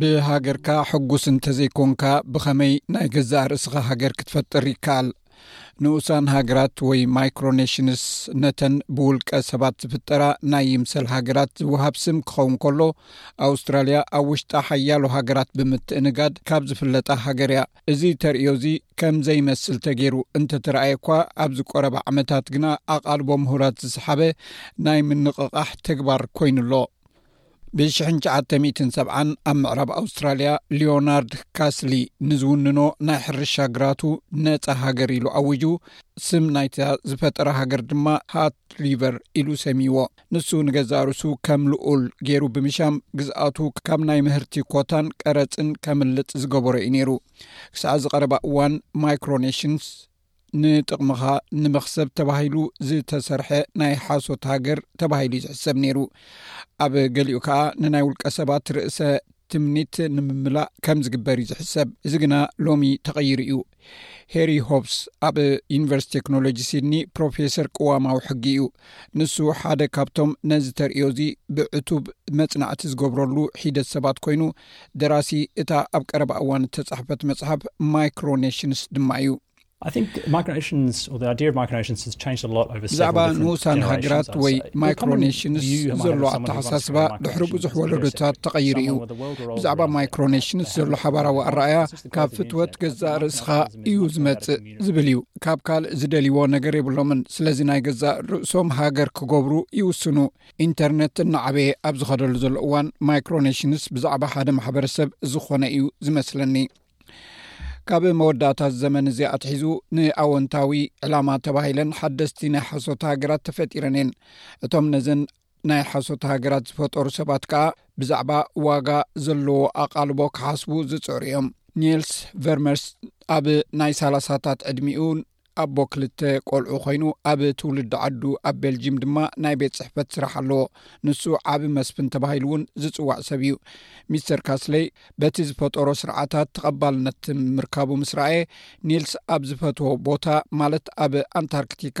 ብሃገርካ ሕጉስ እንተዘይኮንካ ብኸመይ ናይ ገዛእ ርእስኻ ሃገር ክትፈጥር ይከኣል ንኡሳን ሃገራት ወይ ማይክሮነሽንስ ነተን ብውልቀ ሰባት ዝፍጠራ ናይ ይምሰል ሃገራት ዝውሃብ ስም ክኸውን ከሎ ኣውስትራልያ ኣብ ውሽጣ ሓያሎ ሃገራት ብምትእንጋድ ካብ ዝፍለጣ ሃገር እያ እዚ ተርእዮ'ዚ ከም ዘይመስል ተገይሩ እንተተራእየ'ኳ፣ ኣብዚ ቆረባ ዓመታት ግና ኣቓልቦ ምሁራት ዝሰሓበ ናይ ምንቕቓሕ ተግባር ኮይኑ ኣሎ። ብሽሕን ትሽዓተ ሚእትን ሰብዓን ኣብ ምዕራብ ኣውስትራልያ ሊዮናርድ ካስሊ ንዝውንኖ ናይ ሕርሻ ግራቱ ነጻ ሃገር ኢሉ ኣዊጁ፣ ስም ናይታ ዝፈጠራ ሃገር ድማ ሃት ሪቨር ኢሉ ሰምይዎ። ንሱ ንገዛእ ርእሱ ከም ልኡል ገይሩ ብምሻም ግዝኣቱ ካብ ናይ ምህርቲ ኮታን ቀረፅን ከምልጥ ዝገበሮ እዩ ነይሩ ክሳዕ እዚ ቀረባ እዋን ማይክሮኔሽንስ ንጥቕምኻ ንመክሰብ ተባሂሉ ዝተሰርሐ ናይ ሓሶት ሃገር ተባሂሉ ዩ ዝሕሰብ ነይሩ ኣብ ገሊኡ ከዓ ንናይ ውልቀ ሰባት ርእሰ ትምኒት ንምምላእ ከም ዝግበር እዩ ዝሕሰብ እዚ ግና ሎሚ ተቐይሩ እዩ ሄሪ ሆፕስ ኣብ ዩኒቨርስቲ ቴክኖሎጂ ሲድኒ ፕሮፌሰር ቅዋማዊ ሕጊ እዩ ንሱ ሓደ ካብቶም ነዚ ተርእዮ እዚ ብዕቱብ መፅናዕቲ ዝገብረሉ ሒደት ሰባት ኮይኑ ደራሲ እታ ኣብ ቀረባ እዋን እተፃሕፈት መፅሓፍ ማይክሮኔሽንስ ድማ እዩ ብዛዕባ ንኡሳን ሃገራት ወይ ማይክሮኔሽንስ ዘሎ ኣተሓሳስባ ድሕሪ ብዙሕ ወለዶታት ተቐይሩ እዩ ብዛዕባ ማይክሮኔሽንስ ዘሎ ሓባራዊ ኣረኣያ ካብ ፍትወት ገዛእ ርእስኻ እዩ ዝመጽእ ዝብል እዩ ካብ ካልእ ዝደልይዎ ነገር የብሎምን ስለዚ ናይ ገዛእ ርእሶም ሃገር ክገብሩ ይውስኑ ኢንተርነት እናዓበየ ኣብ ዝኸደሉ ዘሎ እዋን ማይክሮነሽንስ ብዛዕባ ሓደ ማሕበረሰብ ዝኾነ እዩ ዝመስለኒ ካብ መወዳእታ ዘመን እዚ ኣትሒዙ ንኣወንታዊ ዕላማ ተባሂለን ሓደስቲ ናይ ሓሶት ሃገራት ተፈጢረን እየን እቶም ነዘን ናይ ሓሶት ሃገራት ዝፈጠሩ ሰባት ከኣ ብዛዕባ ዋጋ ዘለዎ ኣቓልቦ ክሓስቡ ዝጽዕሩ እዮም ኒልስ ቨርመርስ ኣብ ናይ ሳላሳታት ዕድሚኡ ኣቦ ክልተ ቆልዑ ኮይኑ ኣብ ትውልዲ ዓዱ ኣብ ቤልጂም ድማ ናይ ቤት ፅሕፈት ስራሕ ኣለዎ ንሱ ዓብ መስፍን ተባሂሉ እውን ዝፅዋዕ ሰብ እዩ ሚስተር ካስለይ በቲ ዝፈጠሮ ስርዓታት ተቐባልነት ምርካቡ ምስ ረኣየ ኒልስ ኣብ ዝፈትዎ ቦታ ማለት ኣብ ኣንታርክቲካ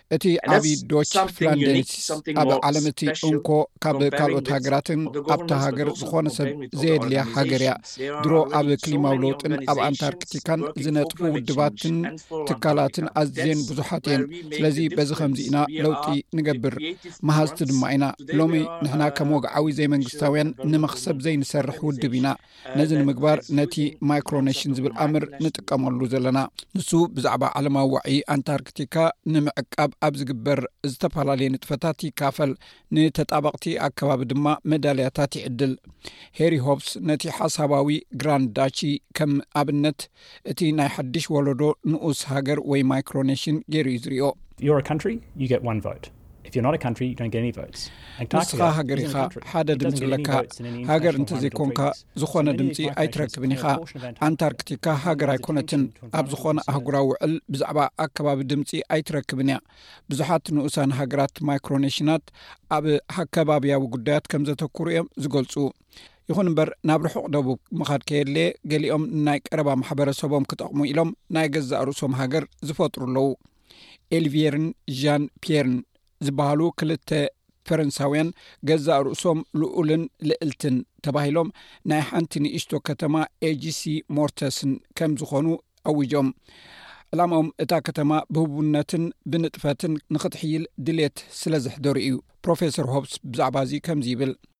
እቲ ዓብዪ ዶች ፍላንዴንሲስ ኣብ ዓለም እቲ እንኮ ካብ ካልኦት ሃገራትን ኣብቲ ሃገር ዝኾነ ሰብ ዘየድልያ ሃገር እያ ድሮ ኣብ ክሊማዊ ለውጥን ኣብ ኣንታርክቲካን ዝነጥፉ ውድባትን ትካላትን ኣዝየን ብዙሓት እየን ስለዚ በዚ ከምዚ ኢና ለውጢ ንገብር መሃዝቲ ድማ ኢና ሎሚ ንሕና ከም ወግዓዊ ዘይመንግስታውያን ንመክሰብ ዘይንሰርሕ ውድብ ኢና ነዚ ንምግባር ነቲ ማይክሮነሽን ዝብል ኣምር ንጥቀመሉ ዘለና ንሱ ብዛዕባ ዓለማዊ ዋዒ ኣንታርክቲካ ንምዕቃብ ኣብ ዝግበር ዝተፈላለየ ንጥፈታት ይካፈል ንተጣበቕቲ ኣከባቢ ድማ መዳልያታት ይዕድል ሄሪ ሆፕስ ነቲ ሓሳባዊ ግራንዳቺ ከም ኣብነት እቲ ናይ ሓድሽ ወለዶ ንኡስ ሃገር ወይ ማይክሮኔሽን ገይሩ እዩ ዝሪኦ። ንስኻ ሃገር ኢኻ ሓደ ድምፂ ኣለካ ሃገር እንተዘይኮንካ ዝኾነ ድምፂ ኣይትረክብን ኢኻ ኣንታርክቲካ ሃገር ኣይኮነትን ኣብ ዝኾነ ኣህጉራዊ ውዕል ብዛዕባ ኣከባቢ ድምፂ ኣይትረክብን እያ ብዙሓት ንኡሳን ሃገራት ማይክሮኔሽናት ኣብ ኣከባብያዊ ጉዳያት ከምዘተኩሩ እዮም ዝገልፁ ይኹን እምበር ናብ ርሑቕ ደቡብ ምኻድ ከየድለየ ገሊኦም ንናይ ቀረባ ማሕበረሰቦም ክጠቕሙ ኢሎም ናይ ገዛእ ርእሶም ሃገር ዝፈጥሩ ኣለዉ ኤልቪየርን ዣን ፒየርን ዝበሃሉ ክልተ ፈረንሳውያን ገዛእ ርእሶም ልኡልን ልእልትን ተባሂሎም ናይ ሓንቲ ንእሽቶ ከተማ ኤጂሲ ሞርተስን ከም ዝኾኑ ኣውጆም ዕላማኦም እታ ከተማ ብህቡነትን ብንጥፈትን ንኽትሕይል ድሌት ስለ ዘሕደሩ እዩ ፕሮፌሰር ሆብስ ብዛዕባ እዚ ከምዚ ይብል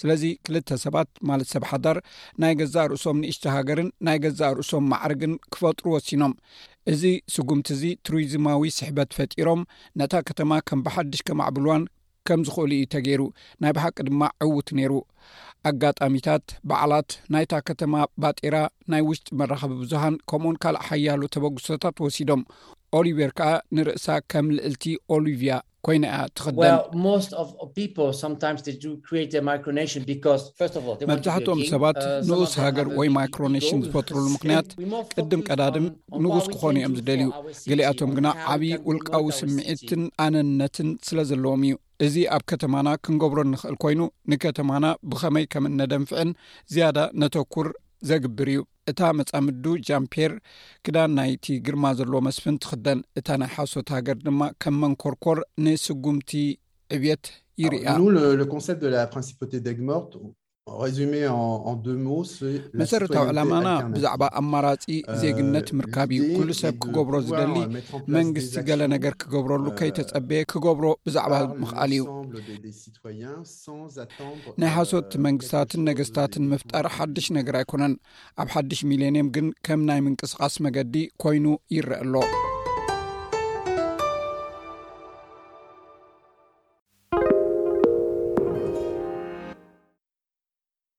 ስለዚ ክልተ ሰባት ማለት ሰብ ሓዳር ናይ ገዛእ ርእሶም ንእሽተ ሃገርን ናይ ገዛእ ርእሶም ማዕርግን ክፈጥሩ ወሲኖም እዚ ስጉምቲ እዚ ቱሪዝማዊ ስሕበት ፈጢሮም ነታ ከተማ ከም ብሓድሽ ከማዕብልዋን ከም ዝኽእሉ እዩ ተገይሩ ናይ ብሓቂ ድማ ዕውት ነይሩ ኣጋጣሚታት በዓላት ናይታ ከተማ ባጤራ ናይ ውሽጢ መራኸቢ ብዙሃን ከምኡውን ካልእ ሓያሉ ተበግሶታት ወሲዶም ኦሊቨር ከኣ ንርእሳ ከም ልእልቲ ኦሊቭያ ኮይና እያ እትኽደን። መብዛሕትኦም ሰባት ንኡስ ሃገር ወይ ማይክሮኔሽን ዝፈጥሩሉ ምኽንያት ቅድም ቀዳድም ንኡስ ክኾኑ እዮም ዝደልዩ። ገሊኣቶም ግና ዓብዪ ውልቃዊ ስምዒትን ኣነነትን ስለ ዘለዎም እዩ። እዚ ኣብ ከተማና ክንገብሮ እንኽእል ኮይኑ ንከተማና ብኸመይ ከም እነደንፍዕን ዝያዳ ነተኩር ዘግብር እዩ። እታ መጻምዱ ጃምፔር ክዳን ናይቲ ግርማ ዘለዎ መስፍን ትኽደን እታ ናይ ሓሶት ሃገር ድማ ከም መንኮርኮር ንስጉምቲ ዕብየት ይርእያ። መሰረታዊ ዕላማና ብዛዕባ ኣማራፂ ዜግነት ምርካብ እዩ ኩሉ ሰብ ክገብሮ ዝደሊ መንግስቲ ገለ ነገር ክገብረሉ ከይተፀበየ ክገብሮ ብዛዕባ ምኽኣል እዩ ናይ ሓሶት መንግስታትን ነገስታትን ምፍጣር ሓድሽ ነገር ኣይኮነን ኣብ ሓድሽ ሚሌንየም ግን ከም ናይ ምንቅስቃስ መገዲ ኮይኑ ይረአ ኣሎ